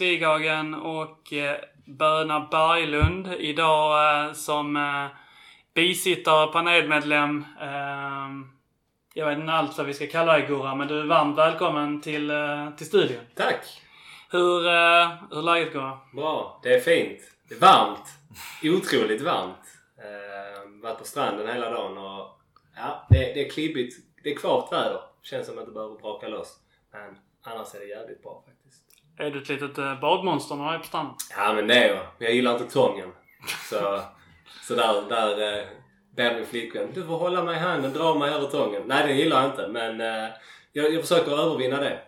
Wighagen och uh, Böna Berglund. Idag uh, som uh, bisittare och panelmedlem. Uh, jag vet inte allt vad vi ska kalla dig Gurra, men du är varmt välkommen till, uh, till studion. Tack! Hur, uh, hur är läget Gurra? Bra. Det är fint. Det är varmt. Otroligt varmt. Eh, varit på stranden hela dagen och ja, det, det är klibbigt. Det är kvart väder. Känns som att det behöver braka loss. Men annars är det jävligt bra. Är du ett litet uh, badmonster när du är på stranden? Ja men det är jag. Jag gillar inte tången. Så, så där, där eh, ber min flickvän. Du får hålla mig i handen, dra mig över tången. Nej det gillar jag inte men eh, jag, jag försöker övervinna det.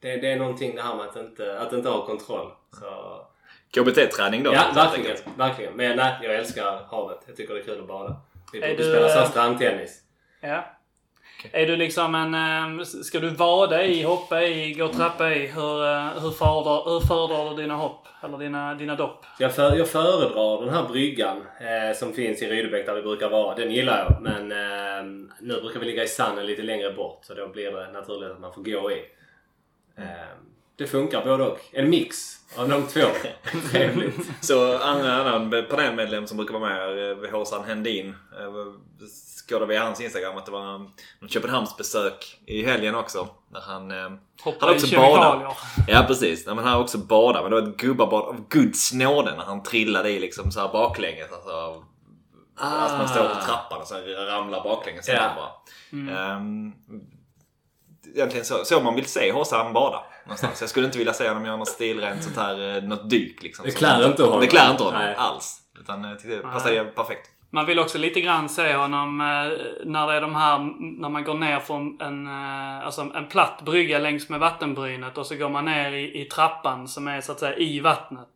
det. Det är någonting det här med att inte, att inte ha kontroll. Så, KBT-träning då? Ja, verkligen. verkligen. Men nej, jag älskar havet. Jag tycker det är kul att bada. Vi Är borde du, spela sån eh, strandtennis. Ja. Är du liksom en... eh, Ska du vada i, hoppa i, gå trappa i? Hur, eh, hur, föredrar, hur föredrar du dina hopp? Eller dina, dina dopp? Jag, för, jag föredrar den här bryggan eh, som finns i Rydebäck där vi brukar vara. Den gillar jag. Men eh, nu brukar vi ligga i sanden lite längre bort. Så då blir det naturligt att man får gå i. Eh, det funkar både och. En mix av de två. Trevligt. Så en annan panelmedlem som brukar vara med, eh, Håsan Hendin, eh, skådade via hans Instagram att det var en Köpenhamnsbesök i helgen också. Där han... eh, Hoppa han i också kemikalier. Ja precis. Nej, men han också badade. Men det var ett gubbabad av Guds nåde när han trillade i liksom så här baklänges. Alltså, Att man står på trappan och så ramlar baklänges. Ja. Ja. Bara. Ehm, egentligen så, så man vill se Håsan bada. Någonstans. Jag skulle inte vilja se honom göra något stilrent sånt här, eh, något dyk liksom. Det klär inte honom. Det klär inte honom Nej. alls. Utan tyckte det passade Nej. perfekt. Man vill också lite grann se honom eh, när det är de här, när man går ner från en, eh, alltså en platt brygga längs med vattenbrynet och så går man ner i, i trappan som är så att säga i vattnet.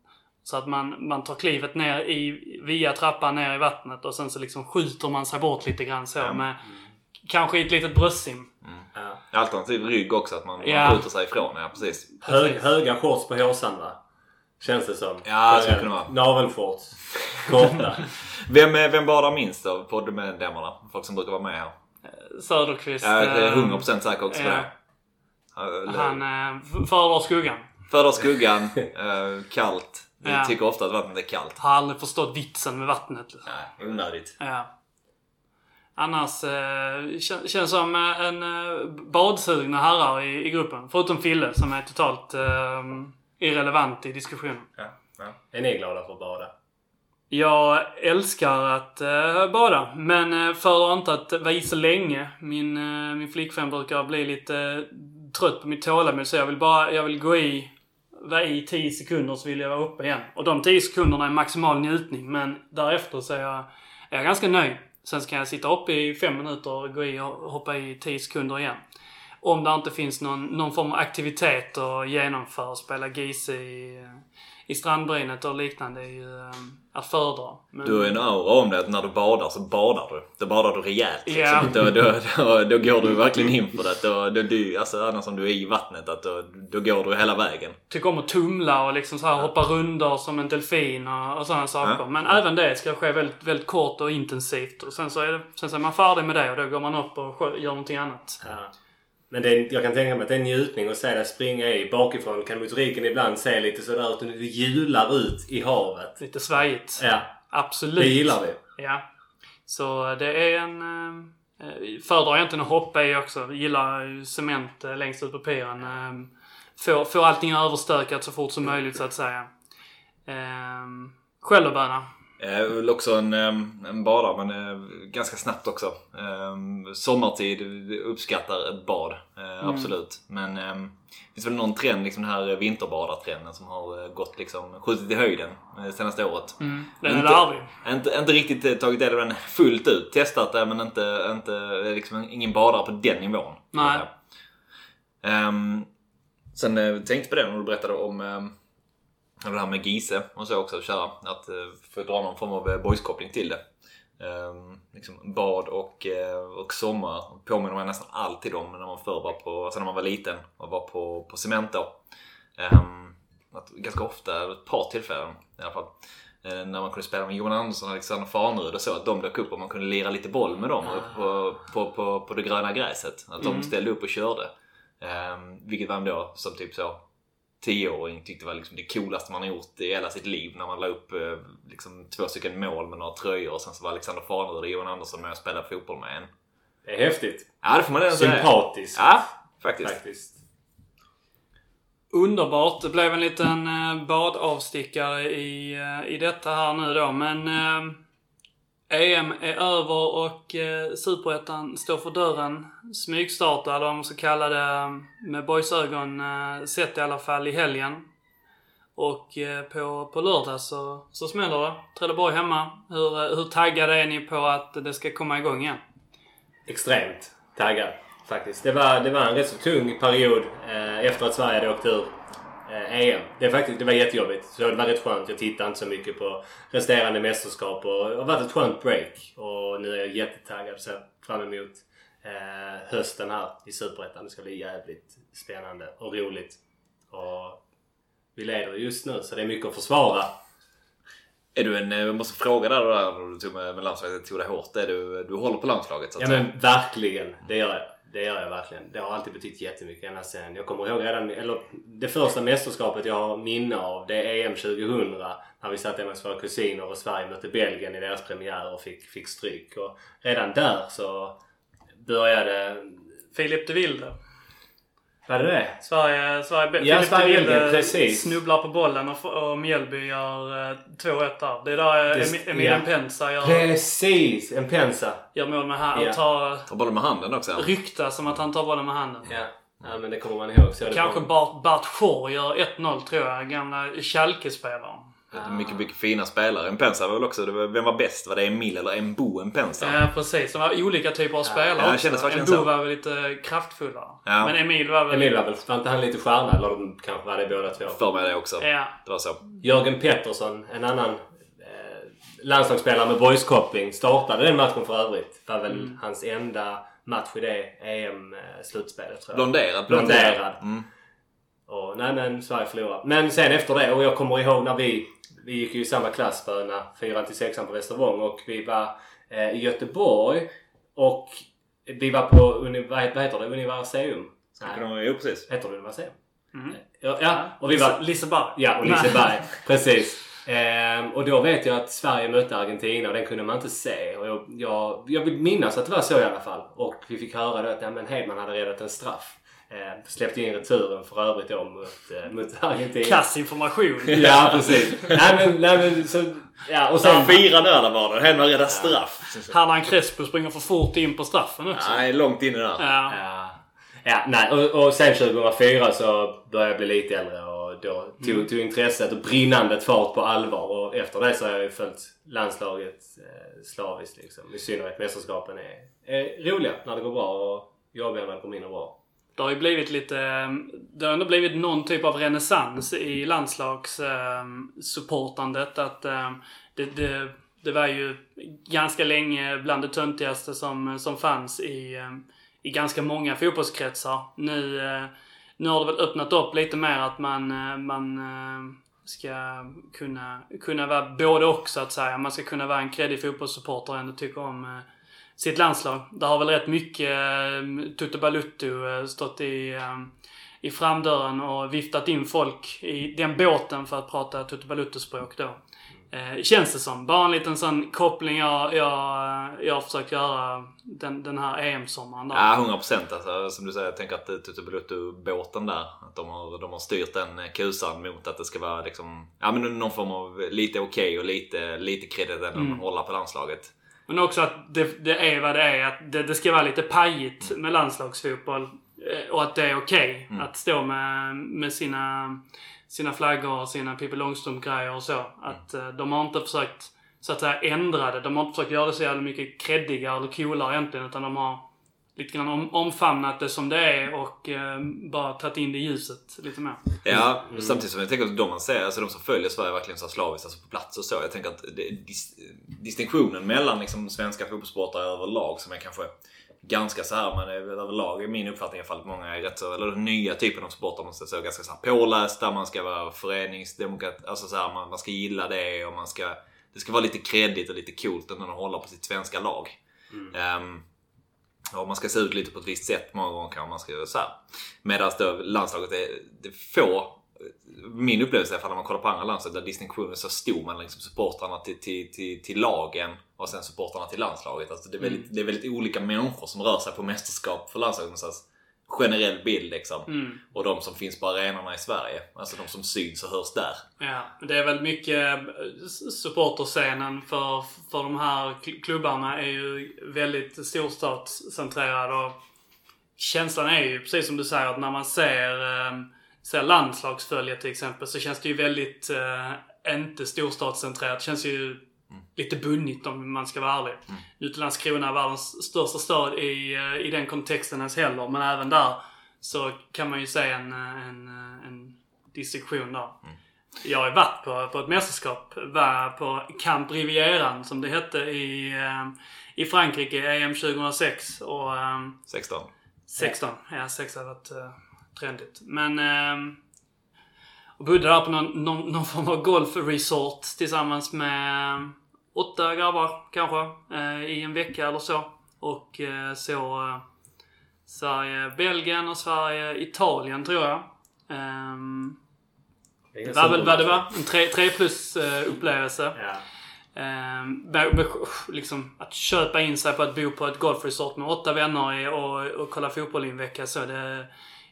Så att man, man tar klivet ner i, via trappan ner i vattnet och sen så liksom skjuter man sig bort lite grann så med kanske i ett litet bröstsim. Ja. Alternativ rygg också, att man, Ja. skjuter sig ifrån. Ja, precis. Hög, höga shorts på håsan va? Känns det som. Ja, det skulle kunna vara. Navelshorts. Korta. Vem, vem badar minst av poddmedlemmarna? Folk som brukar vara med här. Söderqvist. Jag är eh, 100% säker också på ja. det. Han eh, föredrar skuggan. föredrar skuggan, eh, kallt. Vi Ja. tycker ofta att vattnet är kallt. Har aldrig förstått vitsen med vattnet. Nej, onödigt. Ja. Annars eh, kän- känns som eh, en eh, badsugna herrar i, i gruppen. Förutom Fille som är totalt eh, irrelevant i diskussionen. Ja, ja. Är ni glada för att bada? Jag älskar att eh, bada, men eh, föredrar inte att vara i så länge. Min, eh, min flickvän brukar bli lite eh, trött på mitt tålamod, så jag vill bara jag vill gå i, vara i 10 sekunder så vill jag vara uppe igen. Och de 10 sekunderna är maximal njutning, men därefter så är jag, är jag ganska nöjd. Sen kan jag sitta uppe i fem minuter och gå i och hoppa i tio sekunder igen. Om det inte finns någon, någon form av aktivitet att genomföra, spela GC. i, eh, i strandbrynet och liknande är ju eh, att föredra. Men, Du har en aura om det att när du badar så badar du. Då badar du rejält. Liksom. Ja. Då, då, då, då går du verkligen in för det. Då, då, du, alltså, annars om du är i vattnet, att då, då går du hela vägen. tycker om att tumla och liksom så här hoppa rundor som en delfin och, och sådana saker. Ja. Men även det ska ske väldigt, väldigt kort och intensivt. Och sen så, är det, sen så är man färdig med det och då går man upp och gör någonting annat. Ja. Men det är, jag kan tänka mig att det är en njutning att se dig springa i. Bakifrån kan motoriken ibland se lite sådär ut. Du hjular ut i havet. Lite svajigt. Ja, Absolut. det gillar vi. Ja. Så det är en... Eh, föredrar egentligen att hoppa i också. Jag gillar cement eh, längst ut på piren. Eh, får, får allting överstökat så fort som möjligt så att säga. Eh, själv är väl också en, en badare men eh, ganska snabbt också. Sommartid uppskattar ett bad. eh, Absolut. Men det finns väl någon trend, liksom den här vinterbadartrenden som har eh, gått liksom, skjutit i höjden eh, senaste året. Den är Inte- larvig. Inte, inte riktigt eh, tagit del av den fullt ut. Testat det men inte, inte det är liksom ingen badare på den nivån. Nej. Um, sen eh, tänkte på det när du berättade om det här med Gise och så också, köra. Att uh, få dra någon form av eh, boyskoppling till det. Ehm, liksom bad och, eh, och sommar påminner man nästan alltid om när man förr var på, alltså när man var liten och var på, på då. Ehm, att ganska ofta, ett par tillfällen i alla fall. eh, när man kunde spela med Johan Andersson och Alexander Farnerud och så. Att de dök upp och man kunde lira lite boll med dem på, på, på, på det gröna gräset. Att de ställde upp och körde. Um, vilket man då som typ så 10-åring tyckte var liksom det coolaste man har gjort i hela sitt liv. När man la upp eh, liksom, två stycken mål med några tröjor och sen så var Alexander Farnerud och Johan Andersson med och spelade fotboll med en. Det är häftigt. Ja, det får man ändå säga. Sympatiskt. Ja, faktiskt. Faktiskt. Underbart. Det blev en liten eh, badavstickare i, eh, i detta här nu då. Men eh, EM är över och eh, Superettan står för dörren. Smygstartar, eller vad man ska kalla det, med boysögon eh, sett i alla fall i helgen. Och eh, på, på lördag så, så smäller det. Trelleborg hemma. Hur, eh, hur taggade är ni på att det ska komma igång igen? Extremt taggad faktiskt. Det var, det var en rätt så tung period eh, efter att Sverige hade åkt ur eh, EM. Det, är faktiskt, det var jättejobbigt. Så det var rätt skönt. Jag tittade inte så mycket på resterande mästerskap och det har varit ett skönt break. Och nu är jag jättetaggad ser fram emot eh, hösten här i Superettan. Det ska bli jävligt spännande och roligt. Och vi leder just nu så det är mycket att försvara. Är du en, jag måste fråga där, där du tog med, med landslaget, tog det hårt. Är du, du håller på landslaget så att Ja men verkligen. Det gör jag. Det gör jag verkligen. Det har alltid betytt jättemycket ända sen. Jag kommer ihåg redan, eller det första mästerskapet jag har minne av det är EM 2000. När vi satt hemma hos våra kusiner och Sverige mötte Belgien i deras premiär och fick, fick stryk. Och redan där så började... Filip de Wilde. Var det det? Sverige, Sverige, Ja, Filip Sverige, Wilde precis. snubblar på bollen och, och Mjällby gör eh, 2-1 där. Det är där Emi- Emil ja. Pensa gör, Precis! En pensa. gör mål med handen. Ja. Och tar, Ta bollen med handen också. ryktas som att han tar bollen med handen. Ja. ja men det kommer man ihåg. Så Kanske Bart, Bart Schor gör 1-0 tror jag. Gamla Schalke-spelaren. Det är Mycket, mycket fina spelare. En Pensa var väl också, det var, vem var bäst? Var det Emil eller Embo en Pensa? Ja, precis. De var olika typer av spelare Ja, det också. Embo så. var väl lite kraftfullare. Ja. Men Emil var väl... Emil var väl, var inte han lite stjärna? Eller de kanske var det båda två. För mig det också. Ja. Det var så. Jörgen Pettersson, en annan eh, landslagsspelare med boyskoppling, startade den matchen för övrigt. Det var väl Mm. hans enda match i det EM-slutspelet tror jag. Blonderad. Blonderad. Mm. Och nej men Sverige förlorade. Men sen efter det, och jag kommer ihåg när vi, vi gick ju i samma klass när 4 till 6 på Västervång och vi var eh, i Göteborg och vi var på, uni, vad heter det, Universeum? Nej, Jo, precis. heter det Universeum? Mm. Ja, ja, och vi var... Liseberg. Ja, och Liseberg. Precis. Ehm, och då vet jag att Sverige mötte Argentina och den kunde man inte se. Och jag, jag, jag vill minnas att det var så i alla fall. Och vi fick höra då att ja, men Hedman hade räddat en straff. Ehm, släppte in returen för övrigt då mot, eh, mot Argentina. Klassinformation. Ja, precis. nej, men, nej, men så... Ja, och sen... Fyra där var det. Hedman räddade straff. Hernan Crespo springer för fort in på straffen också. Nej, långt inne där. Ja. Ja, ja nej. Och, och sen 2004 så började jag bli lite äldre och då tog, tog intresset och brinnandet fart på allvar. Och efter det så har jag ju följt landslaget eh, slaviskt liksom. I synnerhet mästerskapen är, är roliga när det går bra och jobbiga när det går mindre bra. Det har ju blivit lite... Ehm, det har ändå blivit någon typ av renässans i landslagssupportandet. Att eh, det, det, det var ju ganska länge bland det töntigaste som, som fanns i, ehm, i ganska många fotbollskretsar. Nu, eh, nu har det väl öppnat upp lite mer att man, eh, man eh, ska kunna, kunna vara både och så att säga. Man ska kunna vara en kreddig fotbollssupporter och ändå tycka om eh, sitt landslag. Det har väl rätt mycket eh, Tutu Balutto eh, stått i, eh, i framdörren och viftat in folk i den båten för att prata Tutu Balutto-språk då. Eh, känns det som. Bara en liten sån koppling jag, jag, jag har försökt göra den, den här EM-sommaren. Ja, 100 procent. Alltså, som du säger, jag tänker att Tutu Belutto-båten där, att de har, de har styrt den kusan mot att det ska vara liksom, ja, men någon form av lite okej och lite, lite credit ändå Mm. hålla på landslaget. Men också att det, det är vad det är. Att det, det ska vara lite pajigt med landslagsfotboll. Eh, Och att det är okej att stå med, med sina, sina flaggor och sina Pippi Långstrump-grejer och så. Att eh, de har inte försökt så att säga ändra det. De har inte försökt göra det så jävla mycket creddigare eller coolare egentligen. Utan de har lite grann om, omfamnat det som det är och eh, bara tagit in det i ljuset lite mer. Ja, samtidigt som jag tänker att de man ser, alltså de som följer Sverige verkligen så slaviskt, alltså på plats och så. Jag tänker att det, dis, distinktionen mellan liksom svenska fotbollssportare överlag som är kanske ganska så här, man är väl överlag i min uppfattning i alla fall att många är rätt så, eller den nya typen av supportrar måste säga, ganska så här pålästa, man ska vara föreningsdemokrat, alltså så här, man, man ska gilla det och man ska, det ska vara lite kreddigt och lite coolt ändå att hålla på sitt svenska lag. Ehm, och man ska se ut lite på ett visst sätt många gånger kanske man ska så här. Medan då landslaget är, det få min upplevelse i alla fall när man kollar på andra landslag där distinktionen är så stor mellan liksom supportrarna till, till, till, till lagen och sen supportrarna till landslaget. Alltså det, är väldigt, det är väldigt olika människor som rör sig på mästerskap för landslaget. Någonstans generell bild liksom. Mm. Och de som finns på arenorna i Sverige. Alltså de som syns och hörs där. Ja, det är väl mycket eh, supporterscenen för, för de här kl- klubbarna är ju väldigt storstadscentrerad och känslan är ju precis som du säger att när man ser, eh, ser landslagsfölje till exempel så känns det ju väldigt eh, inte storstadscentrerat. Det känns ju lite bunnigt om man ska vara ärlig. Nu är inte Landskrona världens största stad i, eh, i den kontexten ens heller men även där så kan man ju se en, eh, en, eh, en distinktion där. Jag har varit på, på ett mästerskap. Var på Camp Rivieran som det hette i, i Frankrike, EM 2006. Och, ehm, 16. 16. Ja, 6 hade varit trendigt. Men... ehm, och bodde där på någon, någon, någon form av golfresort tillsammans med ehm, åtta grabbar kanske. eh, I en vecka eller så. Och uh, så uh, Sverige-Belgien och Sverige-Italien tror jag. Ehm, Det det var väl vad det var. En 3, tre plus eh, upplevelse. Ja. Ehm, med- liksom, att köpa in sig på att bo på ett golfresort med åtta vänner och, och kolla fotboll i en vecka så det är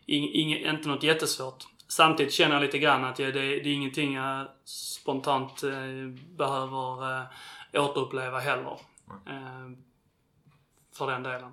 ing, inte något jättesvårt. Samtidigt känner jag lite grann att jag, det, det är ingenting jag spontant eh, behöver eh, återuppleva heller. Ehm, för den delen.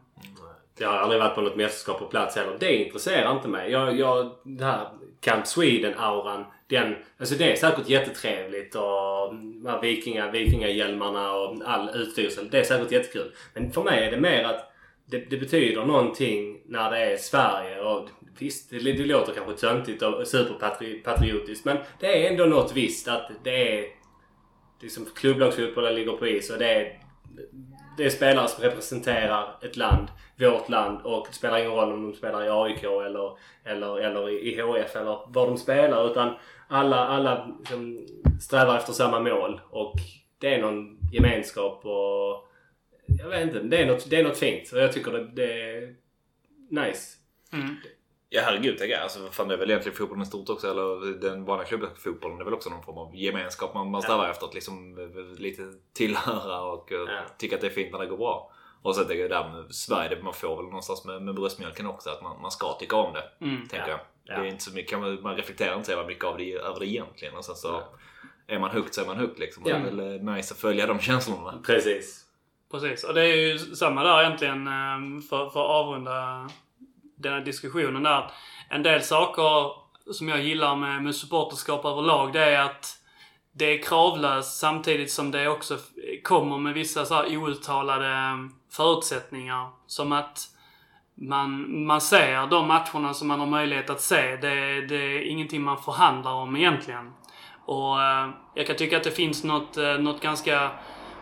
Jag har aldrig varit på något mästerskap på plats heller. Det intresserar inte mig. Jag, jag, det här Camp Sweden-auran. Den, alltså det är säkert jättetrevligt och vikinga, vikingahjälmarna och all utstyrsel. Det är säkert jättekul. Men för mig är det mer att det, det betyder någonting när det är Sverige. Och visst, det, det låter kanske töntigt och superpatriotiskt. Men det är ändå något visst att det är liksom klubblagsfotbollen ligger på is och det är, det är spelare som representerar ett land, vårt land och det spelar ingen roll om de spelar i AIK eller, eller, eller i HF eller var de spelar utan alla, alla liksom strävar efter samma mål och det är någon gemenskap och jag vet inte, det är något, det är något fint och jag tycker det, det är nice. Mm. Ja herregud, jag. Alltså, fan, det är väl egentligen fotbollen i stort också. Eller den vanliga klubbfotbollen. Det är väl också någon form av gemenskap man, man strävar efter att liksom lite tillhöra och eh, Ja. tycka att det är fint när det går bra. Och sen tänker jag där med Sverige, det man får väl någonstans med, med bröstmjölken också. Att man, man ska tycka om det. Mm. Tänker Ja. jag. Ja. Det är inte så mycket, man, reflekterar inte så mycket av det, över det egentligen. Och sen så Ja. är man hooked så är man hooked liksom. Ja. det är väl eh, nice att följa de känslorna. Precis. Precis. Och det är ju samma där egentligen ehm, för, för att avrunda den här diskussionen där. En del saker som jag gillar med, med supporterskap överlag det är att det är kravlöst samtidigt som det också kommer med vissa så här outtalade ehm, förutsättningar. Som att man, man ser de matcherna som man har möjlighet att se. Det, det är ingenting man förhandlar om egentligen. Och ehm, jag kan tycka att det finns något, eh, något ganska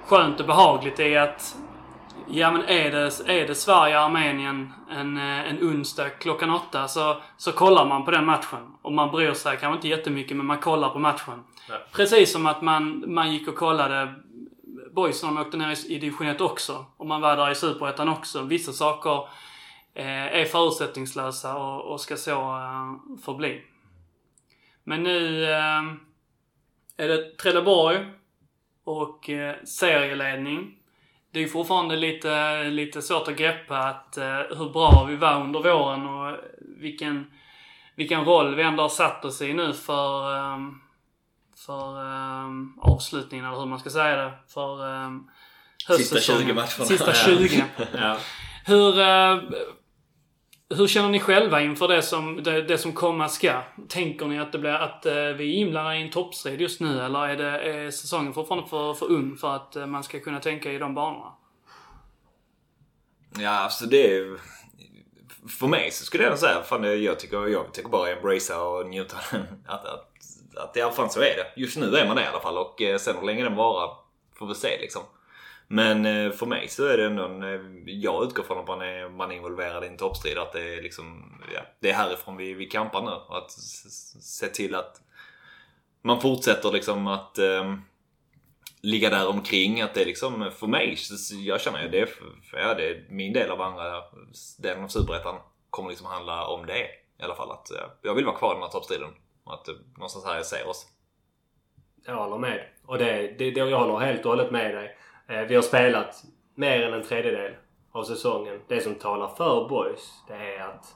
skönt och behagligt i att Ja men är det, är det Sverige-Armenien en, eh, en onsdag klockan åtta så, så kollar man på den matchen. Och man bryr sig kanske inte jättemycket men man kollar på matchen. Ja. Precis som att man, man gick och kollade Boys när de åkte ner i, i division 1 också. Och man var där i Superettan också. Vissa saker eh, är förutsättningslösa och, och ska så eh, förbli. Men nu eh, är det Trelleborg och eh, serieledning. Det är fortfarande lite, lite svårt att greppa att, eh, hur bra vi var under våren och vilken, vilken roll vi ändå har satt oss i nu för, eh, för eh, avslutningen, eller hur man ska säga det. För eh, Sista höstsäsongen. 20 matcherna. Sista Ja. 20. Ja. Hur, eh, hur känner ni själva inför det som, det, det som komma ska? Tänker ni att, det blir, att eh, vi är inblandade i en toppstrid just nu eller är, det, är säsongen fortfarande för, för ung för att eh, man ska kunna tänka i de banorna? Ja, alltså det är... För mig så skulle jag säga, fan jag tycker, jag tycker bara embracea och njuta av den. Att, att, att i alla fall så är det. Just nu är man det i alla fall och eh, sen hur länge den varar får vi se liksom. Men eh, för mig så är det ändå en, eh, Jag utgår från att man är, man är involverad i en toppstrid. Att det är liksom, ja, det är härifrån vi, vi kampar nu. Och att se till att man fortsätter liksom att eh, ligga där omkring. Att det är liksom, för mig, jag känner ju det, för, ja, det är min del av andra delen av Superettan kommer liksom handla om det i alla fall. Att ja, jag vill vara kvar i den här toppstriden. Att eh, någonstans här jag ser oss. Jag håller med. Och det, det, det, jag håller helt och hållet med dig. Eh, vi har spelat mer än en tredjedel av säsongen. Det som talar för boys det är att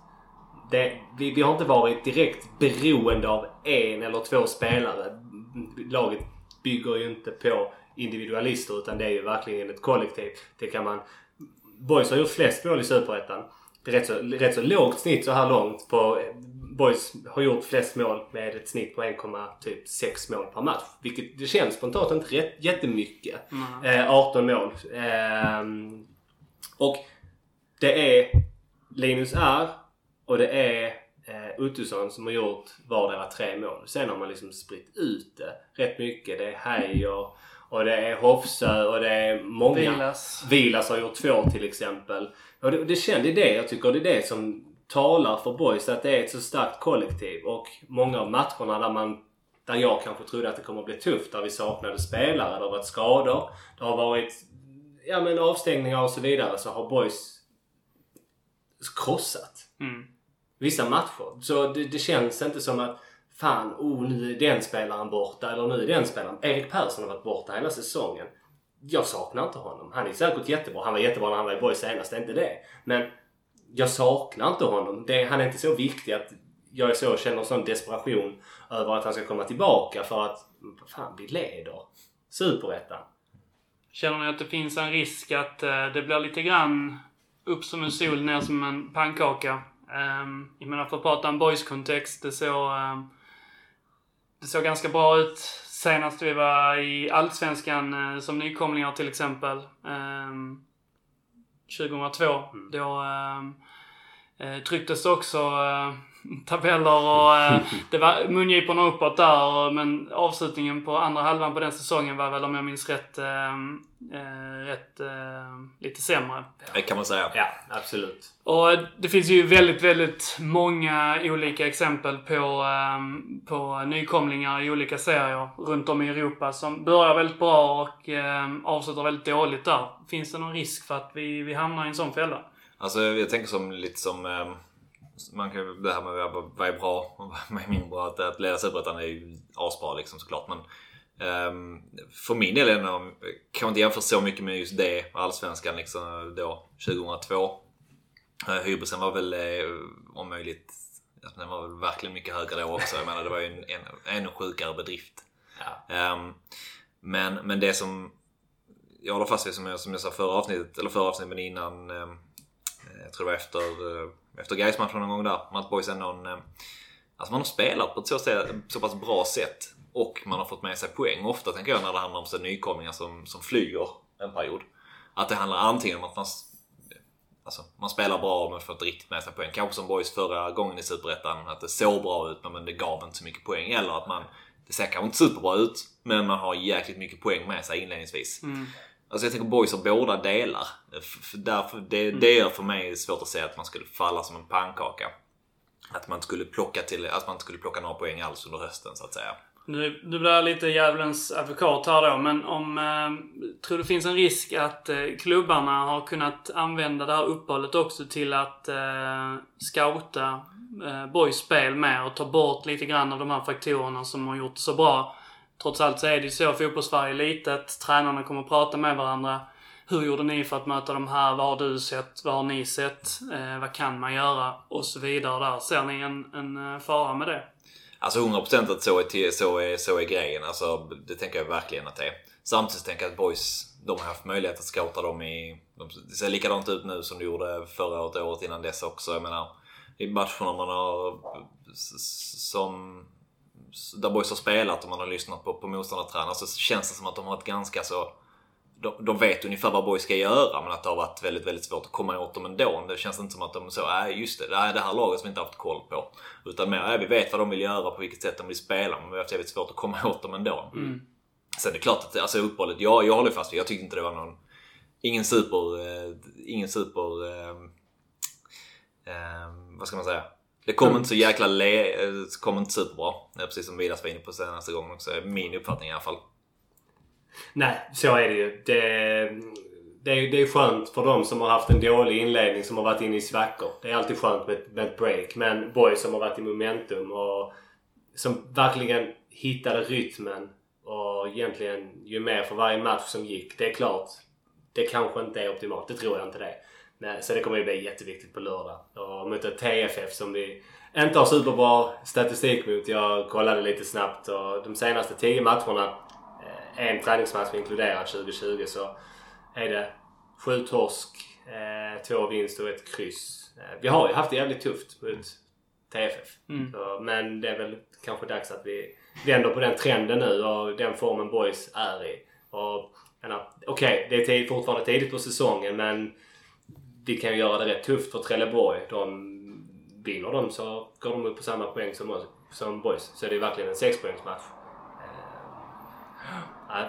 det, vi, vi har inte varit direkt beroende av en eller två spelare. Laget bygger ju inte på individualister utan det är ju verkligen ett kollektiv. Det kan man... Boys har gjort flest mål i Superettan. Det är rätt så, rätt så lågt snitt så här långt. På, Boys har gjort flest mål med ett snitt på 1,6 mål per match. Vilket det känns spontant inte rätt, jättemycket. Eh, 18 mål. Ehm, och det är Linus R och det är eh, Ottosson som har gjort vardera tre mål. Sen har man liksom spritt ut det rätt mycket. Det är Heijer och det är Hofsö och det är många. Vilas. Vilas har gjort två till exempel. Och det, det kände det jag tycker det är det som talar för boys att det är ett så starkt kollektiv och många av matcherna där man där jag kanske trodde att det kommer att bli tufft, där vi saknade spelare, det har varit skador, det har varit ja, men avstängningar och så vidare så har boys krossat Mm. vissa matcher. Så det, det känns inte som att fan, oh, nu är den spelaren borta eller nu är den spelaren. Erik Persson har varit borta hela säsongen. Jag saknar inte honom. Han är säkert jättebra. Han var jättebra när han var i Borg senast, det är inte det. Men jag saknar inte honom. Det, han är inte så viktig att jag är så, känner sån desperation över att han ska komma tillbaka för att fan, vi leder Superettan. Känner ni att det finns en risk att eh, det blir lite grann upp som en sol, ner som en pannkaka? Um, jag menar för att prata om boys-kontext, det såg, ehm, det såg ganska bra ut senast vi var i Allsvenskan eh, som nykomlingar till exempel. Um, 2002. Då um, eh, trycktes det också eh, tabeller och eh, det var mungiporna uppåt där men avslutningen på andra halvan på den säsongen var väl om jag minns rätt, eh, eh, rätt eh, lite sämre. Det kan man säga. Ja, absolut. Och det finns ju väldigt, väldigt många olika exempel på, på nykomlingar i olika serier runt om i Europa som börjar väldigt bra och avslutar väldigt dåligt där. Finns det någon risk för att vi, vi hamnar i en sån fälla? Alltså jag tänker som lite som eh, man kan, det här med vad är bra och vad är mindre bra. Att, att leda Superettan är ju asbra liksom såklart. Men ehm, för min del nog- kan inte jämföra så mycket med just det Allsvenskan liksom då 2002. Uh, hybrisen var väl eh, om möjligt den var väl verkligen mycket högre då också. Jag menar det var ju en, en ännu sjukare bedrift. Ja. Ehm, men, men det som jag håller fast vid som jag, som jag sa förra avsnittet, eller förra avsnittet men innan ehm, Eh, jag tror det var efter, eh, efter Gais-matchen någon gång där. Matt Boys ändå en, eh, Alltså man har spelat på ett så, så pass bra sätt och man har fått med sig poäng. Ofta tänker jag när det handlar om så nykomlingar som, som flyger en period. Att det handlar antingen om att man, alltså, man spelar bra men får inte riktigt med sig poäng. Kanske som Boys förra gången i Superettan. Att det såg bra ut men det gav inte så mycket poäng. Eller att man, det ser kanske inte superbra ut men man har jäkligt mycket poäng med sig inledningsvis. Mm. Alltså jag tänker boys har båda delar. F- f- Därför, det, det gör för mig svårt att säga att man skulle falla som en pannkaka. Att man inte skulle plocka, till, att man inte skulle plocka några poäng alls under hösten så att säga. Nu, nu blir jag lite djävulens advokat här då, men om... Eh, tror det finns en risk att eh, klubbarna har kunnat använda det här uppehållet också till att eh, scouta eh, boys spel mer och ta bort lite grann av de här faktorerna som har gjort det så bra. Trots allt så är det ju så fotbollssverige är litet. Tränarna kommer att prata med varandra. Hur gjorde ni för att möta de här? Vad har du sett? Vad har ni sett? Eh, vad kan man göra? Och så vidare där. Ser ni en, en eh, fara med det? Alltså 100% att så är, till, så, är, så är grejen. Alltså, det tänker jag verkligen att det är. Samtidigt tänker jag att boys, de har haft möjlighet att scouta dem i... De, det ser likadant ut nu som det gjorde förra året och året innan dess också. Jag menar, i matcherna man har... Som... Där boys har spelat och man har lyssnat på, på motståndartränare så känns det som att de har ett ganska så... De, de vet ungefär vad boys ska göra men att det har varit väldigt, väldigt svårt att komma åt dem ändå. Det känns inte som att de så, nej just det, det här är det här laget som vi inte haft koll på. Utan mer, nej, vi vet vad de vill göra, på vilket sätt de vill spela men vi har haft jävligt svårt att komma åt dem ändå. Sen är det klart att alltså, uppehållet, ja, jag håller fast vid, jag tyckte inte det var någon ingen super... Eh, ingen super... Eh, eh, vad ska man säga? Det kommer Mm. inte så jäkla le... eh, Det kommer inte superbra. Precis som Vidas var inne på senaste gången också. Min uppfattning i alla fall. Nej, så är det ju. Det, det, är, det är skönt för de som har haft en dålig inledning som har varit inne i svackor. Det är alltid skönt med, med ett break. Men boys som har varit i momentum och som verkligen hittade rytmen och egentligen ju mer för varje match som gick. Det är klart, det kanske inte är optimalt. Det tror jag inte det. Nej, så det kommer ju bli jätteviktigt på lördag. Och mot ett TFF som vi inte har superbra statistik mot. Jag kollade lite snabbt och de senaste 10 matcherna, eh, en träningsmatch inkluderat 2020, så är det sju torsk, eh, två vinst och ett kryss. Eh, vi har ju haft det jävligt tufft mot TFF. Mm. Så, men det är väl kanske dags att vi vänder på den trenden nu och den formen boys är i. Okej, det är tid, fortfarande tidigt på säsongen men vi kan ju göra det rätt tufft för Trelleborg. De vinner de så går de upp på samma poäng som, oss, som boys. Så det är verkligen en sexpoängsmatch. Nej.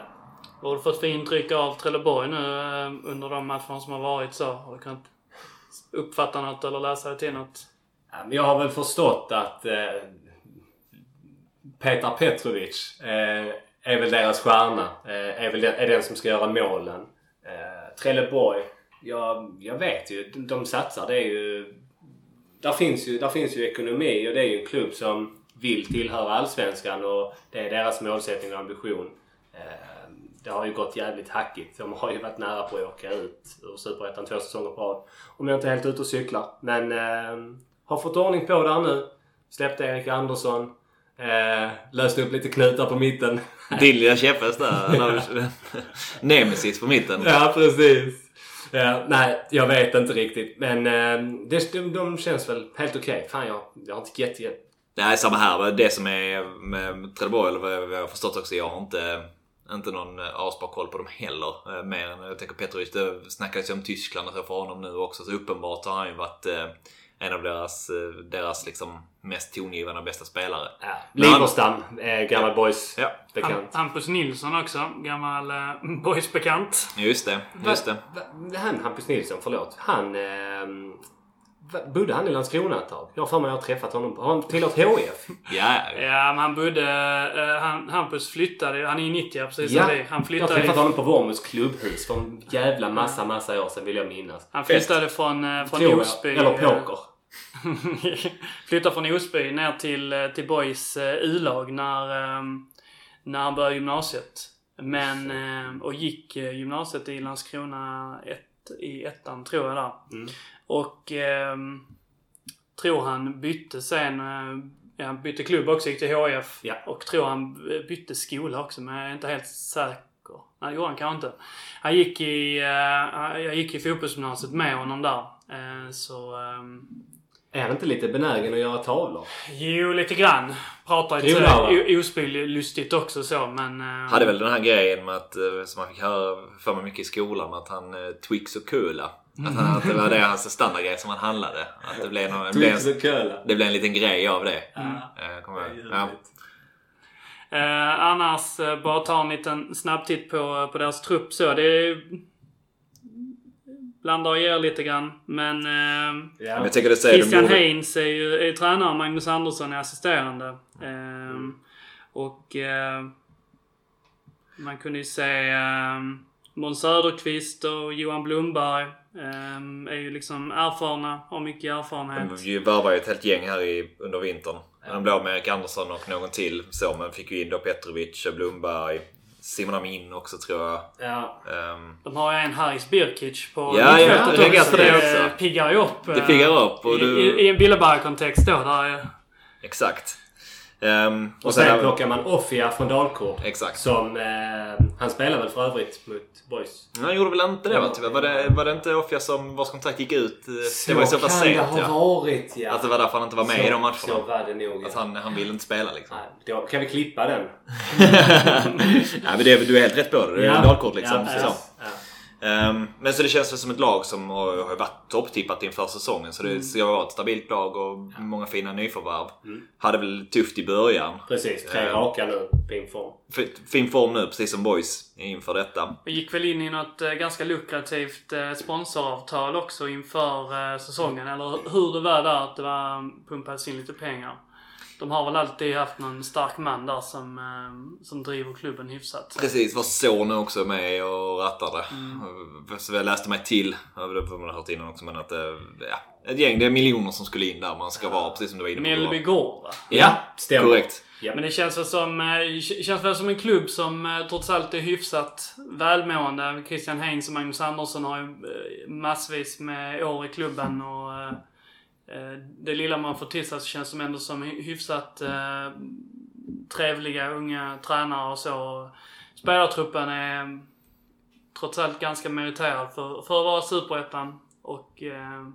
Vad har du fått för intryck av Trelleborg nu eh, under de matcherna som har varit så? Har du kunnat uppfatta något eller läsa dig till något? Ja, men Jag har väl förstått att eh, Petar Petrovic är väl deras stjärna. Är väl den, är den som ska göra målen. Trelleborg, jag, jag vet ju. De, de satsar. Det är ju... Där finns ju, där finns ju ekonomi och det är ju en klubb som vill tillhöra Allsvenskan och det är deras målsättning och ambition. Eh, det har ju gått jävligt hackigt. De har ju varit nära på att åka ut ur Superettan två säsonger på rad. Om jag inte är helt ute och cyklar. Men eh, har fått ordning på där nu. Släppte Erik Andersson. Eh, löste upp lite knutar på mitten. Din lilla käpphäst där. Nemesis på mitten. ja, precis. Ja, nej, jag vet inte riktigt. Men eh, det, de, de känns väl helt okej. Fan, jag, jag har inte jätte. Nej, samma här. Det som är med Trelleborg, eller vad jag- har förstått också, jag har inte, inte någon eh, asbra koll på dem heller. Eh, mer än, jag tänker Petrovic, det snackades ju om Tyskland och så för honom nu också. Så uppenbart har han ju varit en av deras, eh, deras liksom mest tongivande bästa spelare. Ja, Liverstam, eh, gammal boys Ja. Bekant. Hampus Nilsson också. Gammal eh, boysbekant. Just det, just det. Va, va, han Hampus Nilsson, förlåt. Han... Eh, bodde han i Landskrona ett tag? Jag har för mig att jag har träffat honom. Har han tillhört HIF? Ja, Ja, men han bodde... eh, han, Hampus flyttade Han är ju 90 precis Ja, som vi. Han Jag har flyttade, träffat honom på Vormus klubbhus för en jävla massa, massa år sedan vill jag minnas. han flyttade från, eh, från Tror. Osby. Eller eh, poker. flyttade från Osby ner till, till Boys U-lag när, eh, när han började gymnasiet. Men, eh, och gick gymnasiet i Landskrona ett, i ettan tror jag där. Mm. Och eh, tror han bytte sen, eh, ja, bytte klubb också, gick till HIF. Ja. Och tror han bytte skola också, men jag är inte helt säker. Nej, det gjorde han kanske inte. Han gick i, eh, jag gick i fotbollsgymnasiet med honom där. Eh, så, ehm, Är han inte lite benägen att göra tavlor? Jo, lite grann. Pratar lite där, va? o- Osby-lustigt också så, men... eh, hade väl den här grejen med att, eh, som man fick höra för mig mycket i skolan, att han eh, Twix och Cola. Att, han, att det var det hans standardgrej som han handlade. Att det blev, någon, det blev, en, det blev en liten grej av det. Mm. Eh, kommer ja. Eh, annars, eh, bara ta en liten snabb titt på, på deras trupp så. Det är... Blandar och ger lite grann. Men... Eh, Ja. Christian gjorde- Heinz är ju är tränare, Magnus Andersson är assisterande. Eh, och... Eh, man kunde ju se eh, Måns Söderqvist och Johan Blomberg. Eh, är ju liksom erfarna, har mycket erfarenhet. De värvade ju ett helt gäng här i, under vintern. De blev med Erik Andersson och någon till. Så, men fick ju in då Petrovic, Blomberg, Simon Amin också tror jag. Ja. Ehm, De har ju en Haris Birkic på Ja, jag reagerar också. på det Det också. piggar ju upp. Det eh, piggar upp och i, du- i, I en Billeberg-kontext då. Där är, exakt. Ehm, Och sen har- plockar man Offia från Dalkurd. Exakt. Som... Eh, han spelar väl för övrigt mot Boys. Han gjorde väl inte det va? Tyvärr. Var det, var det inte Offia som vars kontrakt gick ut? eh, Det var ju så pass kan det sent ha ja. varit ja. Att det var därför han inte var med i de Så matcherna. var det nog ja. Att han, han ville inte spela liksom. Nej, då kan vi klippa den? Nej men det, du är helt rätt på det. Det är ja. Dalkort liksom. Ja, så. precis. Ehm, men så det känns väl som ett lag som har, varit topptippat inför säsongen. Så det ska vara ett stabilt lag och många fina nyförvärv. Hade väl tufft i början. Precis, tre Eh. raka nu. Fin form. Fin form nu, precis som boys inför detta. Vi gick väl in i något eh, ganska lukrativt eh, sponsoravtal också inför eh, säsongen. Eller hur det var där att det var pumpades in lite pengar. De har väl alltid haft någon stark man där som, eh, som driver klubben hyfsat. Precis, var son också med och rattade. Så jag läste mig till, ja, det har man hört innan också, men att eh, ja, ett gäng, det är miljoner som skulle in där man ska vara, precis som du var inne på. Mellby gård va? Ja, Stämmer. korrekt. Ja. Men det känns väl som, eh, känns väl som en klubb som trots allt är hyfsat välmående. Christian Heinz och Magnus Andersson har ju massvis med år i klubben och Eh, det lilla man får till sig så känns som ändå som hyfsat eh, trevliga unga tränare och så. Spelartruppen är mm, trots allt ganska meriterad för, för att vara superettan och eh,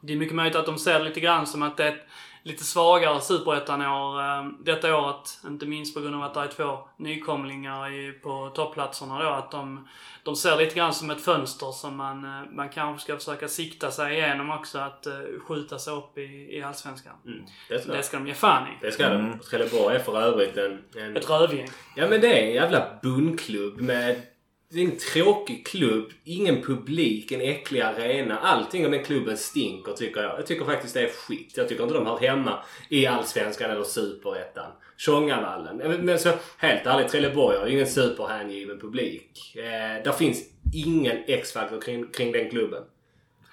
det är mycket möjligt att de ser det lite grann som att det är ett lite svagare superettan-år eh, detta året. Inte minst på grund av att det är två nykomlingar i, på topplatserna då. Att de, de ser lite grann som ett fönster som man, eh, man kanske ska försöka sikta sig igenom också. Att eh, skjuta sig upp i, i Allsvenskan. Mm, det ska Det ska de ge fan i. Det ska det. Trelleborg är för övrigt en... en Ett rövgäng. Ja men det är en jävla bundklubb med... Det är en tråkig klubb, ingen publik, en äcklig arena. Allting om den klubben stinker tycker jag. Jag tycker faktiskt det är skit. Jag tycker inte de hör hemma i Allsvenskan eller Superettan. Tjongavallen. Men- Men så helt ärligt, Trelleborg har ju ingen superhängiven publik. Eh, där finns ingen X-faktor kring, kring den klubben.